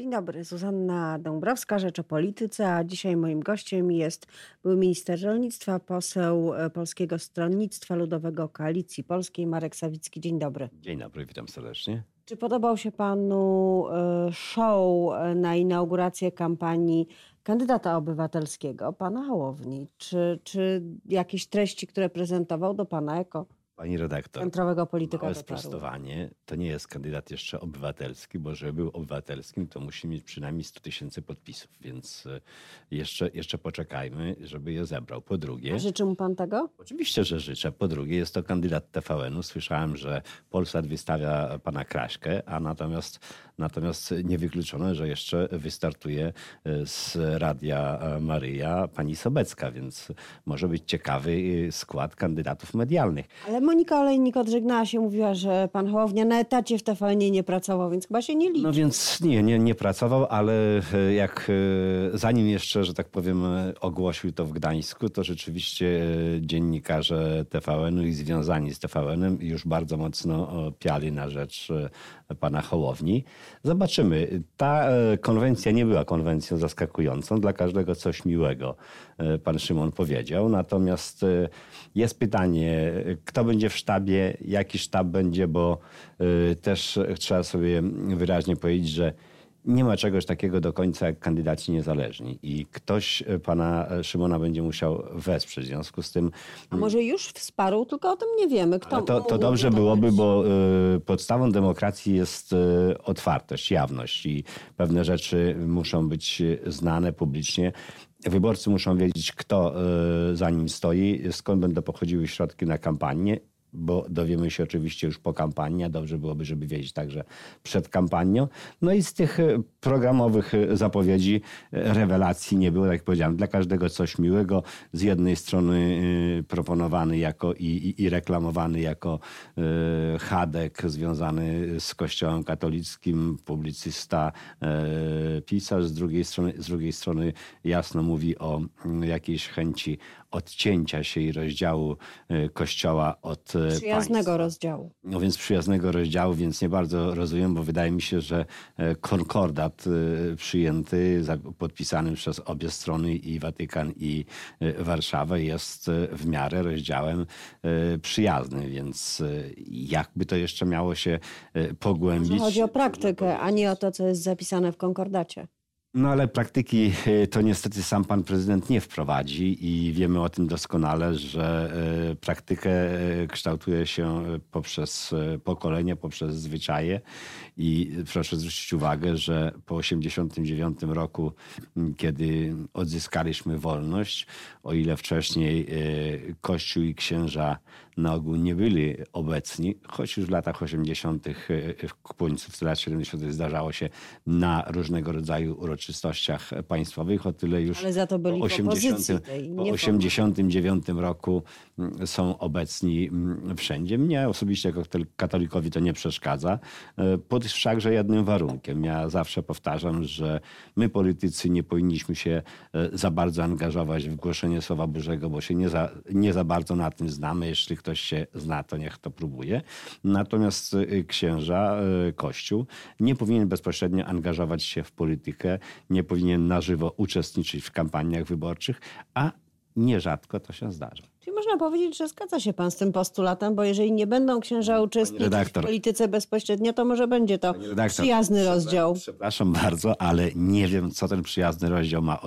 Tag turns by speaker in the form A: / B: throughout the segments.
A: Dzień dobry, Zuzanna Dąbrowska, Rzecz o Polityce, a dzisiaj moim gościem jest były minister rolnictwa, poseł e, Polskiego Stronnictwa Ludowego Koalicji Polskiej, Marek Sawicki. Dzień dobry.
B: Dzień dobry, witam serdecznie.
A: Czy podobał się panu e, show e, na inaugurację kampanii kandydata obywatelskiego, pana Hołowni? Czy, czy jakieś treści, które prezentował do pana jako
B: Pani redaktor,
A: centrowego polityka
B: małe sprostowanie. To nie jest kandydat jeszcze obywatelski, bo żeby był obywatelskim, to musi mieć przynajmniej 100 tysięcy podpisów, więc e, jeszcze, jeszcze poczekajmy, żeby je zebrał. Po drugie...
A: A życzy mu pan tego?
B: Oczywiście, że życzę. Po drugie, jest to kandydat TVN-u. Słyszałem, że Polsat wystawia pana Kraśkę, a natomiast, natomiast niewykluczone, że jeszcze wystartuje e, z Radia Maryja pani Sobecka, więc może być ciekawy e, skład kandydatów medialnych.
A: Ale Monika Olejnik odżegnała się, mówiła, że pan Hołownia na etacie w TVN nie pracował, więc chyba się nie liczy.
B: No więc nie, nie, nie pracował, ale e, jak zanim jeszcze, że tak powiem, ogłosił to w Gdańsku, to rzeczywiście dziennikarze TVN-u i związani z TVN-em już bardzo mocno piali na rzecz pana Hołowni. Zobaczymy. Ta e, konwencja nie była konwencją zaskakującą. Dla każdego coś miłego, e, pan Szymon powiedział. Natomiast e, jest pytanie, kto będzie w sztabie, jaki sztab będzie, bo też trzeba sobie wyraźnie powiedzieć, że nie ma czegoś takiego do końca jak kandydaci niezależni i ktoś e, pana Szymona będzie musiał wesprzeć. W związku z tym
A: A może już wsparł, tylko o tym nie wiemy. Kto
B: to, to dobrze byłoby, bo y, podstawą demokracji jest y, otwartość, jawność i pewne rzeczy muszą być znane publicznie. Wyborcy muszą wiedzieć, kto y, za nim stoi, skąd będą pochodziły środki na kampanię. Bo dowiemy się oczywiście już po kampanii, a dobrze byłoby, żeby wiedzieć także przed kampanią. No i z tych y, programowych y, zapowiedzi y, rewelacji nie było, tak jak powiedziałem, dla każdego coś miłego. Z jednej strony proponowany jako i, i, i reklamowany jako Hadek związany z Kościołem katolickim, publicysta, pisarz. Z drugiej strony, z drugiej strony jasno mówi o mm, jakiejś chęci odcięcia się i rozdziału Kościoła od
A: Przyjaznego
B: państwa.
A: rozdziału.
B: No więc przyjaznego rozdziału, więc nie bardzo rozumiem, bo wydaje mi się, że e, konkordat e, przyjęty, za- podpisany przez obie strony i Watykan i e, Warszawę jest e, w miarę rozdziałem e, przyjazny, więc e, jakby to jeszcze miało się e, pogłębić.
A: Chodzi o praktykę, a nie o to, co jest zapisane w konkordacie.
B: No ale praktyki e, to niestety sam pan prezydent nie wprowadzi i wiemy o tym doskonale, że e, praktykę e, kształtuje się poprzez pokolenie, poprzez zwyczaje. I proszę zwrócić uwagę, że po 1989 roku, kiedy odzyskaliśmy wolność, o ile wcześniej Kościół i księża na ogół nie byli obecni, choć już w latach 80., e, w końcu lat 70. zdarzało się na różnego rodzaju uroczystościach państwowych, o tyle już
A: Ale za to byli
B: po
A: w opozycji tej,
B: po
A: nie w
B: 89 roku mm, są obecni mm, wszędzie. Mnie osobiście jako katol- katolikowi to nie przeszkadza, e, pod wszakże jednym warunkiem. Ja zawsze powtarzam, że my politycy nie powinniśmy się e, za bardzo angażować w głoszenie Słowa Bożego, bo się nie za, nie za bardzo na tym znamy. Jeśli ktoś się zna, to niech to próbuje. Natomiast e, księża, e, Kościół nie powinien bezpośrednio angażować się w politykę, nie powinien na żywo uczestniczyć w kampaniach wyborczych, a nierzadko to się zdarza.
A: Czyli można powiedzieć, że zgadza się pan z tym postulatem, bo jeżeli nie będą księża uczestniczyć w polityce bezpośrednio, to może będzie to przyjazny rozdział.
B: Przepraszam bardzo, ale nie wiem, co ten przyjazny rozdział ma e,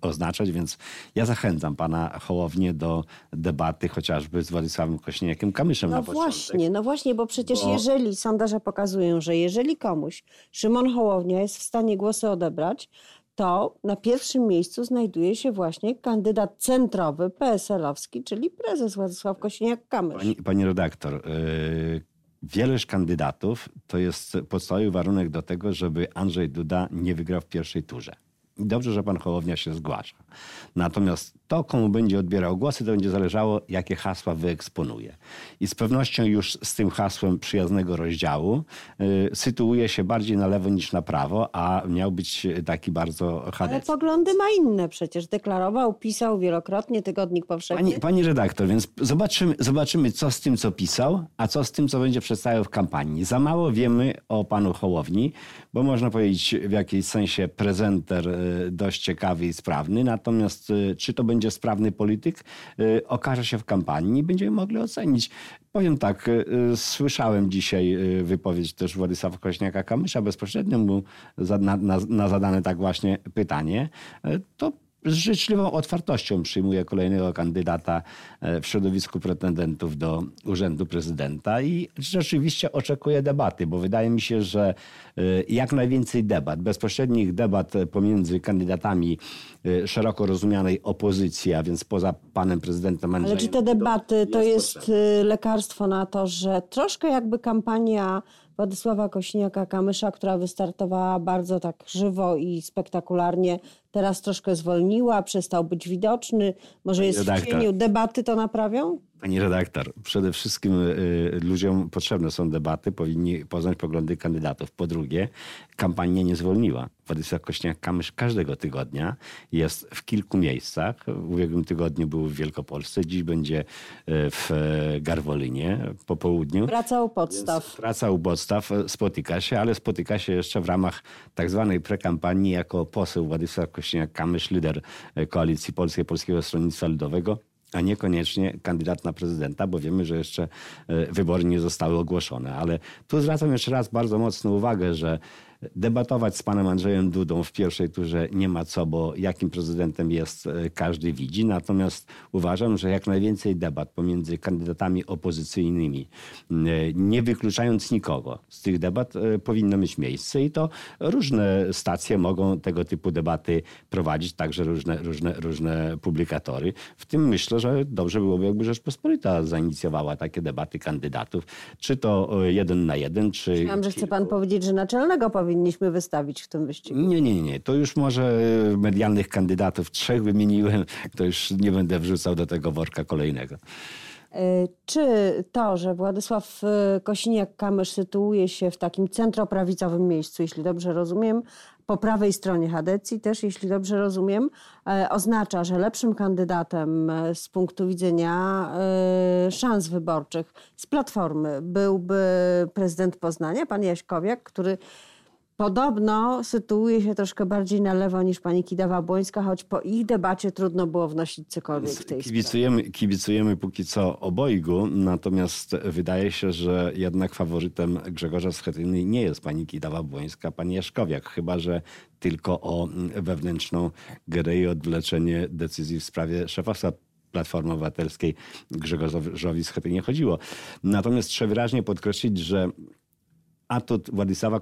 B: oznaczać, więc ja zachęcam pana Hołownię do debaty chociażby z Władysławem Kośniakiem-Kamyszem
A: No
B: na początek.
A: właśnie, no właśnie, bo przecież
B: Bo-
A: jeżeli sondaże pokazują, że jeżeli komuś Szymon Hołownia jest w stanie głosy odebrać, to na pierwszym miejscu znajduje się właśnie kandydat centrowy PSL-owski, czyli prezes Władysław Kosiniak-Kamysz.
B: Pani, pani redaktor, yy, wielość kandydatów to jest podstawowy warunek do tego, żeby Andrzej Duda nie wygrał w pierwszej turze. Dobrze, że pan Hołownia się zgłasza. Natomiast to komu będzie odbierał głosy, to będzie zależało, jakie hasła wyeksponuje. I z pewnością już z tym hasłem przyjaznego rozdziału y, sytuuje się bardziej na lewo niż na prawo, a miał być taki bardzo chadecki.
A: Ale poglądy ma inne przecież. Deklarował, pisał wielokrotnie, Tygodnik Powszechny.
B: Pani, pani redaktor, więc zobaczymy, zobaczymy, co z tym, co pisał, a co z tym, co będzie przedstawiał w kampanii. Za mało wiemy o panu Hołowni, bo można powiedzieć w jakimś sensie prezenter y, dość ciekawy i sprawny, natomiast y, czy to będzie sprawny polityk, y, okaże się w kampanii i będziemy mogli ocenić. Powiem tak, słyszałem dzisiaj wypowiedź też Władysława Kośniaka-Kamysza bezpośrednio mu na, na, na zadane tak właśnie pytanie. To z życzliwą otwartością przyjmuje kolejnego kandydata e, w środowisku pretendentów do urzędu prezydenta i rzeczywiście oczekuje debaty, bo wydaje mi się, że e, jak najwięcej debat, bezpośrednich debat pomiędzy kandydatami e, szeroko rozumianej opozycji, a więc poza panem prezydentem Andrzejem.
A: Ale czy te debaty to jest, jest lekarstwo na to, że troszkę jakby kampania Władysława Kośniaka-Kamysza, która wystartowała bardzo tak żywo i spektakularnie, teraz troszkę zwolniła, przestał być widoczny, może Pani jest redaktor. w cieniu. Debaty to naprawią?
B: Pani redaktor, przede wszystkim y, ludziom potrzebne są debaty, powinni poznać poglądy kandydatów. Po drugie, kampania nie zwolniła. Władysław Kośniak-Kamysz każdego tygodnia jest w kilku miejscach. W ubiegłym tygodniu był w Wielkopolsce, dziś będzie y, w Garwolinie po południu.
A: Praca u podstaw. Więc
B: praca u podstaw, spotyka się, ale spotyka się jeszcze w ramach tak zwanej prekampanii jako poseł Władysław Kośniak-Kamysz, lider Koalicji Polskiej, Polskiego Stronnictwa Ludowego a niekoniecznie kandydat na prezydenta, bo wiemy, że jeszcze e, wybory nie zostały ogłoszone. Ale tu zwracam jeszcze raz bardzo mocno uwagę, że debatować z panem Andrzejem Dudą w pierwszej turze nie ma co, bo jakim prezydentem jest, e, każdy widzi. Natomiast uważam, że jak najwięcej debat pomiędzy kandydatami opozycyjnymi, e, nie wykluczając nikogo z tych debat, e, powinno mieć miejsce i to różne stacje mogą tego typu debaty prowadzić, także różne, różne, różne publikatory. W tym myślę, że dobrze byłoby, jakby Rzeczpospolita zainicjowała takie debaty kandydatów, czy to jeden na jeden, czy...
A: Myślałam, że chce pan powiedzieć, że naczelnego powinien powinniśmy wystawić w tym wyścigu?
B: Nie, nie, nie. To już może medialnych kandydatów trzech wymieniłem, to już nie będę wrzucał do tego worka kolejnego.
A: E, czy to, że Władysław e, Kosiniak-Kamysz sytuuje się w takim centroprawicowym miejscu, jeśli dobrze rozumiem, po prawej stronie Hadecji też, jeśli dobrze rozumiem, e, oznacza, że lepszym kandydatem z punktu widzenia szans wyborczych z Platformy byłby prezydent Poznania, pan Jaśkowiak, który Podobno sytuuje się troszkę bardziej na lewo niż pani Kidawa-Błońska, choć po ich debacie trudno było wnosić cokolwiek w tej
B: kibicujemy, sprawie. Kibicujemy póki co obojgu, natomiast wydaje się, że jednak faworytem Grzegorza Schetyny nie jest pani Kidawa-Błońska, pani Jaszkowiak, chyba że tylko o wewnętrzną grę i odwleczenie decyzji w sprawie szefostwa Platformy Obywatelskiej Grzegorzowi Schetynie chodziło. Natomiast trzeba wyraźnie podkreślić, że atut Władysława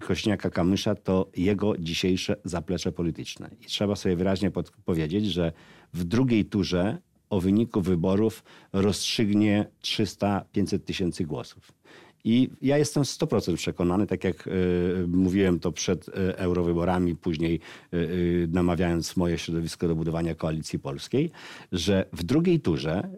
B: Kośniaka-Kamysza to jego dzisiejsze zaplecze polityczne. I trzeba sobie wyraźnie powiedzieć, że w drugiej turze o wyniku wyborów rozstrzygnie 300-500 tysięcy głosów. I ja jestem 100% przekonany, tak jak y, mówiłem to przed y, eurowyborami, później y, namawiając moje środowisko do budowania koalicji polskiej, że w drugiej turze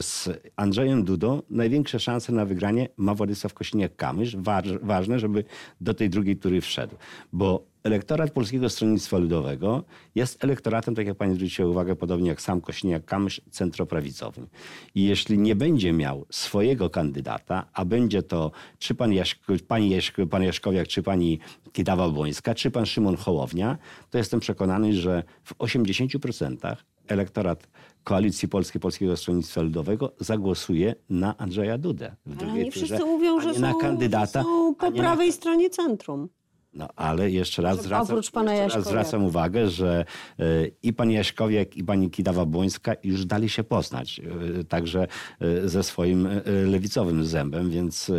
B: z Andrzejem Dudą największe szanse na wygranie ma Władysław Kosiniak-Kamysz. Ważne, żeby do tej drugiej tury wszedł, bo elektorat Polskiego Stronnictwa Ludowego jest elektoratem, tak jak pani zwróciła uwagę, podobnie jak sam Kośniak-Kamysz, centroprawicowym. I jeśli nie będzie miał swojego kandydata, a będzie to czy pan, Jaśko, pani Jaśko, pan Jaszkowiak, czy pani Kidawa-Błońska, czy pan Szymon Hołownia, to jestem przekonany, że w 80% elektorat Koalicji Polskiej, Polskiego Stronnictwa Ludowego zagłosuje na Andrzeja Dudę.
A: W drugiej Ale nie wszyscy mówią, że są, na kandydata, są po prawej na... stronie centrum.
B: No ale jeszcze raz, zwracam, jeszcze raz zwracam uwagę, że y, i pani Jaśkowiak, i pani Kidawa-Błońska już dali się poznać, y, także y, ze swoim lewicowym zębem, więc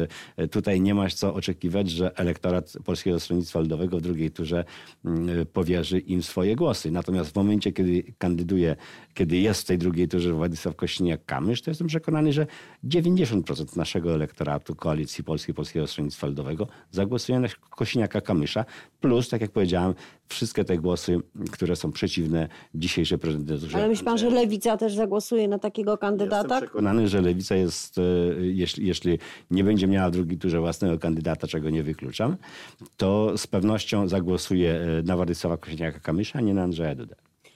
B: tutaj nie masz co oczekiwać, że elektorat Polskiego Stronnictwa Ludowego w drugiej turze powierzy im swoje głosy. Natomiast w momencie, kiedy kandyduje, kiedy jest w tej drugiej turze Władysław Kośniak-Kamysz, to jestem przekonany, że 90% naszego elektoratu Koalicji Polskiej Polskiego Stronnictwa Ludowego zagłosuje na Kośniaka-Kamysza Kamysza, plus, tak jak powiedziałem, wszystkie te głosy, które są przeciwne dzisiejszej prezydenturze.
A: Ale myśli pan, że Lewica też zagłosuje na takiego kandydata?
B: Jestem przekonany, że Lewica jest, e, jeśli, jeśli nie będzie miała w drugiej turze własnego kandydata, czego nie wykluczam, to z pewnością zagłosuje e, na Władysława Kośniaka-Kamysza, a nie na Andrzeja Dudę.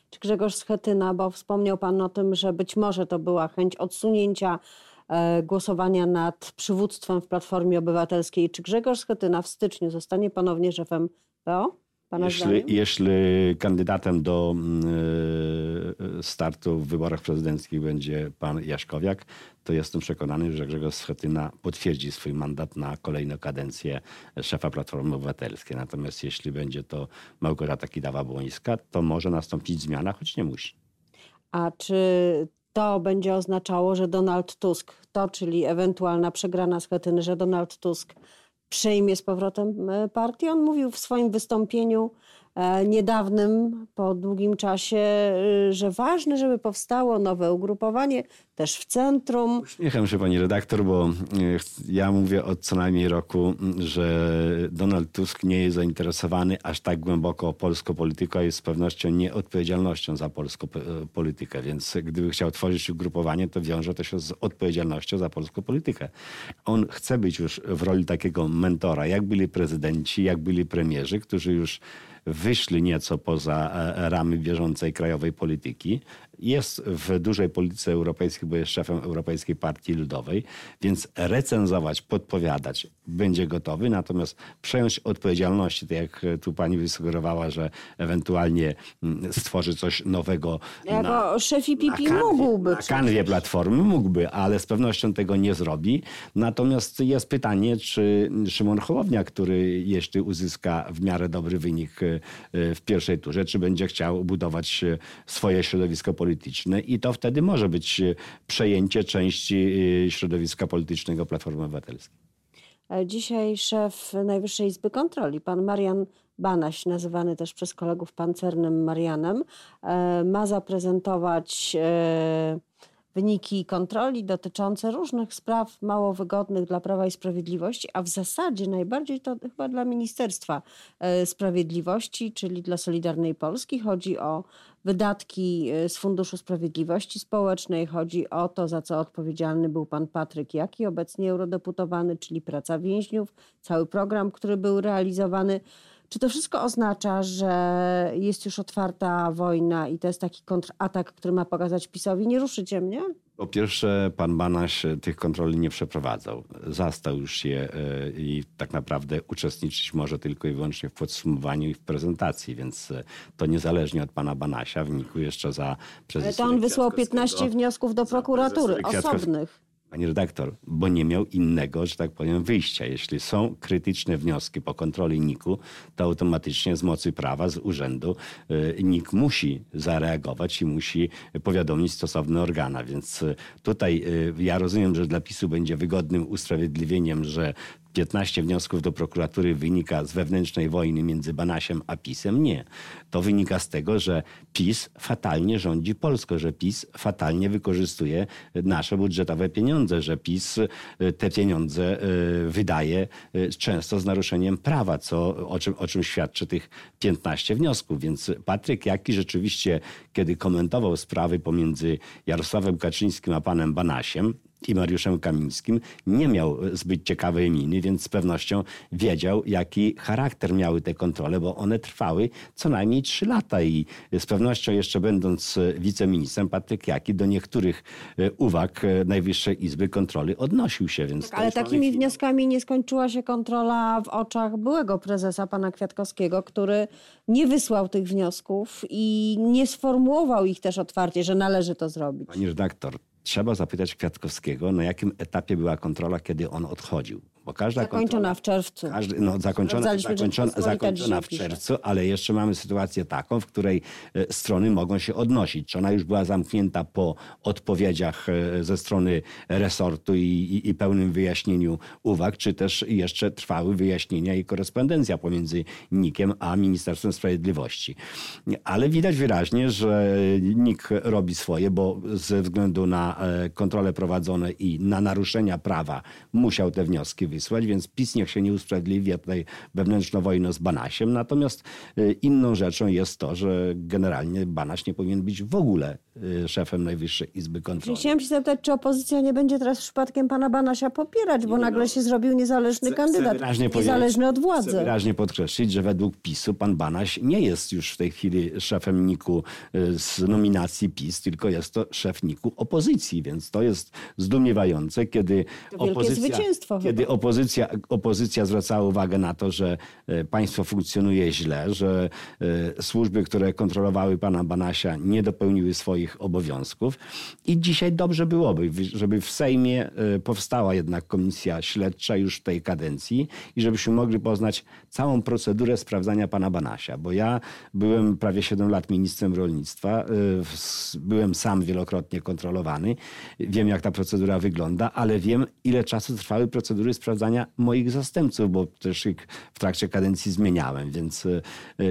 A: Czy Grzegorz Schetyna, bo wspomniał pan o tym, że być może to była chęć odsunięcia głosowania nad przywództwem w Platformie Obywatelskiej. Czy Grzegorz Schetyna w styczniu zostanie ponownie szefem PO? Pana
B: jeśli, jeśli kandydatem do mm, e, startu w wyborach prezydenckich będzie pan Jaszkowiak, to jestem przekonany, że Grzegorz Schetyna potwierdzi swój mandat na kolejną kadencję szefa Platformy Obywatelskiej. Natomiast jeśli będzie to Małgorzata Kidawa-Błońska, to może nastąpić zmiana, choć nie musi.
A: A czy to będzie oznaczało, że Donald Tusk, to czyli ewentualna przegrana Schetyny, że Donald Tusk przejmie z powrotem e, partię. On mówił w swoim wystąpieniu niedawnym, po długim czasie, e, że ważne, żeby powstało nowe ugrupowanie, też w centrum.
B: Uśmiecham się pani redaktor, bo ja mówię od co najmniej roku, że Donald Tusk nie jest zainteresowany aż tak głęboko polską polityką, jest z pewnością nieodpowiedzialnością za polską politykę. Więc gdyby chciał tworzyć ugrupowanie, to wiąże to się z odpowiedzialnością za polską politykę. On chce być już w roli takiego mentora, jak byli prezydenci, jak byli premierzy, którzy już wyszli nieco poza e, ramy bieżącej krajowej polityki. Jest w dużej polityce europejskiej, bo jest szefem Europejskiej Partii Ludowej, więc recenzować, podpowiadać będzie gotowy, natomiast przejąć odpowiedzialności, tak jak tu pani wysugerowała, że ewentualnie mm, stworzy coś nowego.
A: Jako na, szef IPP na kanwie, mógłby.
B: Na kanwie Platformy mógłby, ale z pewnością tego nie zrobi. Natomiast jest pytanie, czy Szymon Hołownia, który jeśli uzyska w miarę dobry wynik e, w pierwszej turze, czy będzie chciał budować e, swoje środowisko polityczne i to wtedy może być e, przejęcie części środowiska politycznego Platformy Obywatelskiej.
A: Dzisiaj szef Najwyższej Izby Kontroli, pan Marian Banaś, nazywany też przez kolegów pancernym Marianem, ma zaprezentować wyniki kontroli dotyczące różnych spraw mało wygodnych dla Prawa i Sprawiedliwości, a w zasadzie najbardziej to chyba dla Ministerstwa e, Sprawiedliwości, czyli dla Solidarnej Polski. Chodzi o wydatki e, z Funduszu Sprawiedliwości Społecznej, chodzi o to, za co odpowiedzialny był pan Patryk Jaki, obecnie eurodeputowany, czyli praca więźniów, cały program, który był realizowany. Czy to wszystko oznacza, że jest już otwarta wojna i to jest taki kontratak, który ma pokazać PiSowi, nie ruszycie mnie?
B: Po pierwsze, pan Banaś tych kontroli nie przeprowadzał. Zastał już je e, i tak naprawdę uczestniczyć może tylko i wyłącznie w podsumowaniu i w prezentacji, więc e, to niezależnie od pana Banasia, w wyniku jeszcze za
A: przez. Ale to on wysłał 15 wniosków do prokuratury osobnych.
B: Pani redaktor, bo nie miał innego, że tak powiem, wyjścia. Jeśli są krytyczne wnioski po kontroli NIK-u, to automatycznie z mocy prawa, z urzędu y, NIK musi zareagować i musi powiadomić stosowne organa. Więc y, tutaj y, ja rozumiem, że dla PiSu będzie wygodnym usprawiedliwieniem, że 15 wniosków do prokuratury wynika z wewnętrznej wojny między Banasiem a PiSem. Nie. To wynika z tego, że PiS fatalnie rządzi Polską, że PiS fatalnie wykorzystuje nasze budżetowe pieniądze, że PiS e, te pieniądze e, wydaje e, często z naruszeniem prawa, co, o, czym, o czym świadczy tych 15 wniosków. Więc Patryk Jaki rzeczywiście, kiedy komentował sprawy pomiędzy Jarosławem Kaczyńskim a panem Banasiem, i Mariuszem Kamińskim nie miał zbyt ciekawej miny, więc z pewnością wiedział, jaki charakter miały te kontrole, bo one trwały co najmniej trzy lata i z pewnością jeszcze będąc wiceministrem, Patryk Jaki do niektórych e, uwag e, Najwyższej Izby Kontroli odnosił się. Więc
A: tak, ale takimi wnioskami nie skończyła się kontrola w oczach byłego prezesa, pana Kwiatkowskiego, który nie wysłał tych wniosków i nie sformułował ich też otwarcie, że należy to zrobić.
B: Pani redaktor, Trzeba zapytać Kwiatkowskiego, na jakim etapie była kontrola, kiedy on odchodził.
A: Bo każda zakończona w czerwcu.
B: Każdy, no, zakończona, zakończona, zakończona w czerwcu, ale jeszcze mamy sytuację taką, w której e, strony mogą się odnosić. Czy ona już była zamknięta po odpowiedziach e, ze strony resortu i, i, i pełnym wyjaśnieniu uwag, czy też jeszcze trwały wyjaśnienia i korespondencja pomiędzy NIK-iem a Ministerstwem Sprawiedliwości. Ale widać wyraźnie, że NIK robi swoje, bo ze względu na e, kontrole prowadzone i na naruszenia prawa musiał te wnioski wysłać, więc PiS niech się nie usprawiedliwia tutaj wewnętrzną wojną z Banasiem. Natomiast y, inną rzeczą jest to, że generalnie Banaś nie powinien być w ogóle y, szefem Najwyższej Izby Kontroli.
A: Chciałam się zapytać, czy opozycja nie będzie teraz przypadkiem pana Banasia popierać, bo nagle się zrobił niezależny kandydat,
B: wyraźnie
A: niezależny od
B: Chcę
A: władzy.
B: wyraźnie podkreślić, że według PiSu pan Banaś nie jest już w tej chwili szefem NIK-u y, z nominacji PiS, tylko jest to szef NIK-u opozycji, więc to jest zdumiewające, kiedy
A: To
B: opozycja, kiedy opozycja, opozycja zwracała uwagę na to, że e, państwo funkcjonuje źle, że e, służby, które kontrolowały pana Banasia nie dopełniły swoich obowiązków. I dzisiaj dobrze byłoby, żeby w Sejmie e, powstała jednak komisja śledcza już w tej kadencji i żebyśmy mogli poznać całą procedurę sprawdzania pana Banasia, bo ja byłem prawie 7 lat ministrem rolnictwa, byłem sam wielokrotnie kontrolowany, wiem jak ta procedura wygląda, ale wiem ile czasu trwały procedury sprawdzania moich zastępców, bo też ich w trakcie kadencji zmieniałem, więc y,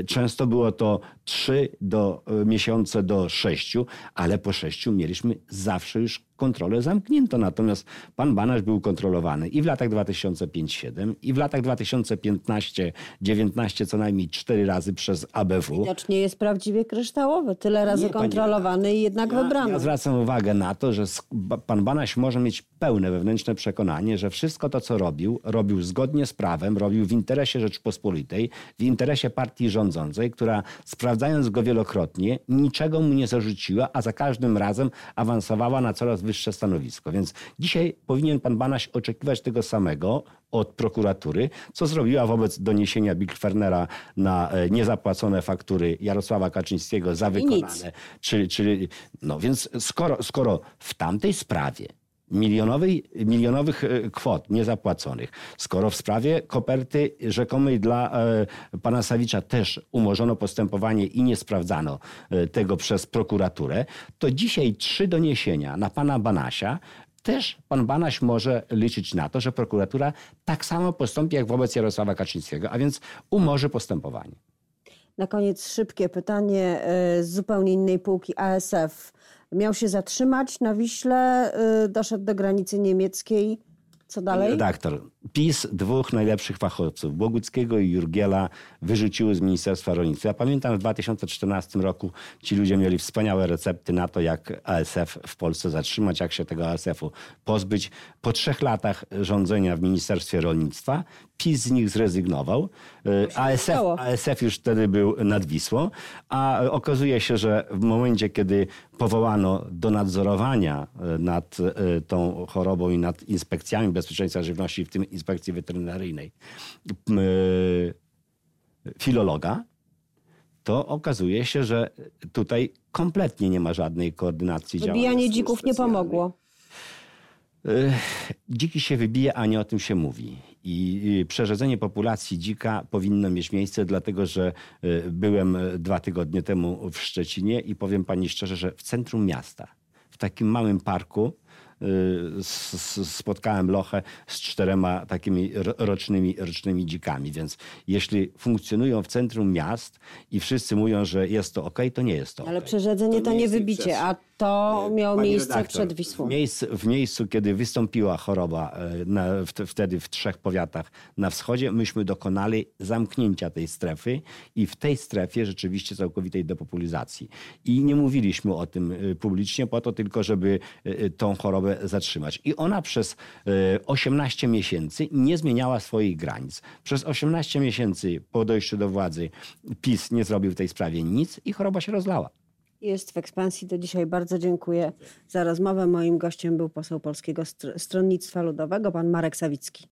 B: często było to 3 do, y, miesiące do 6, ale po 6 mieliśmy zawsze już kontrolę zamknięto. Natomiast pan Banaś był kontrolowany i w latach 2005-2007 i w latach 2015-2019 co najmniej cztery razy przez ABW.
A: Widocznie jest prawdziwie kryształowy. Tyle razy
B: Nie, pani
A: kontrolowany i jednak
B: Ja,
A: wybrany.
B: ja zwracam uwagę na to, że pan Banaś może mieć pełne wewnętrzne przekonanie, że wszystko to, co robił, robił zgodnie z prawem, robił w interesie Rzeczpospolitej, w interesie partii rządzącej, która sprawdzając go wielokrotnie, niczego mu nie zarzuciła, a za każdym razem awansowała na coraz wyższe stanowisko. Więc dzisiaj powinien pan Banaś oczekiwać tego samego od prokuratury, co zrobiła wobec doniesienia Bill Fernera na e, niezapłacone faktury Jarosława Kaczyńskiego za wykonane Czyli, czyli, no więc skoro, skoro w tamtej sprawie milionowej, milionowych e, kwot niezapłaconych, skoro w sprawie koperty rzekomej dla e, pana Sawicza też umorzono postępowanie i nie sprawdzano e, tego przez prokuraturę, to dzisiaj trzy doniesienia na pana Banasia też pan Banaś może liczyć na to, że prokuratura tak samo postąpi jak wobec Jarosława Kaczyńskiego, a więc umorzy postępowanie.
A: Na koniec szybkie pytanie z zupełnie innej półki. ASF miał się zatrzymać na Wiśle, e, doszedł do granicy niemieckiej. Co dalej?
B: Redaktor. PiS dwóch najlepszych fachowców, Boguckiego i Jurgiela, wyrzuciły z Ministerstwa Rolnictwa. Ja pamiętam w 2014 roku ci ludzie mieli wspaniałe recepty na to, jak ASF w Polsce zatrzymać, jak się tego ASF-u pozbyć. Po trzech latach rządzenia w Ministerstwie Rolnictwa PiS z nich zrezygnował. ASF. ASF już wtedy był nad Wisłą, a okazuje się, że w momencie, kiedy powołano do nadzorowania nad e, tą chorobą i nad inspekcjami bezpieczeństwa żywności, w tym inspekcji weterynaryjnej, e, filologa, to okazuje się, że tutaj kompletnie nie ma żadnej koordynacji działań.
A: Wybijanie dzików nie pomogło.
B: Dziki się wybije, a nie o tym się mówi. I przerzedzenie populacji dzika powinno mieć miejsce, dlatego że y, byłem dwa tygodnie temu w Szczecinie i powiem pani szczerze, że w centrum miasta, w takim małym parku, spotkałem lochę z czterema takimi ro- rocznymi, rocznymi dzikami. Więc jeśli funkcjonują w centrum miast i wszyscy mówią, że jest to ok, to nie jest to
A: Ale
B: okej.
A: przerzedzenie to,
B: nie
A: nie
B: ich
A: wybicie, a to miało
B: Pani
A: miejsce
B: redaktor,
A: przed Wisłą.
B: W miejscu, w miejscu, kiedy wystąpiła choroba e, na, w, wtedy w trzech powiatach na wschodzie, myśmy dokonali zamknięcia tej strefy i w tej strefie rzeczywiście całkowitej depopulizacji. I nie mówiliśmy o tym e, publicznie po to tylko, żeby tą chorobę zatrzymać. I ona przez e, 18 miesięcy nie zmieniała swoich granic. Przez 18 miesięcy po dojściu do władzy PiS nie zrobił w tej sprawie nic i choroba się rozlała.
A: Jest w ekspansji. Do dzisiaj bardzo dziękuję za rozmowę. Moim gościem był poseł Polskiego Str- Stronnictwa Ludowego, pan Marek Sawicki.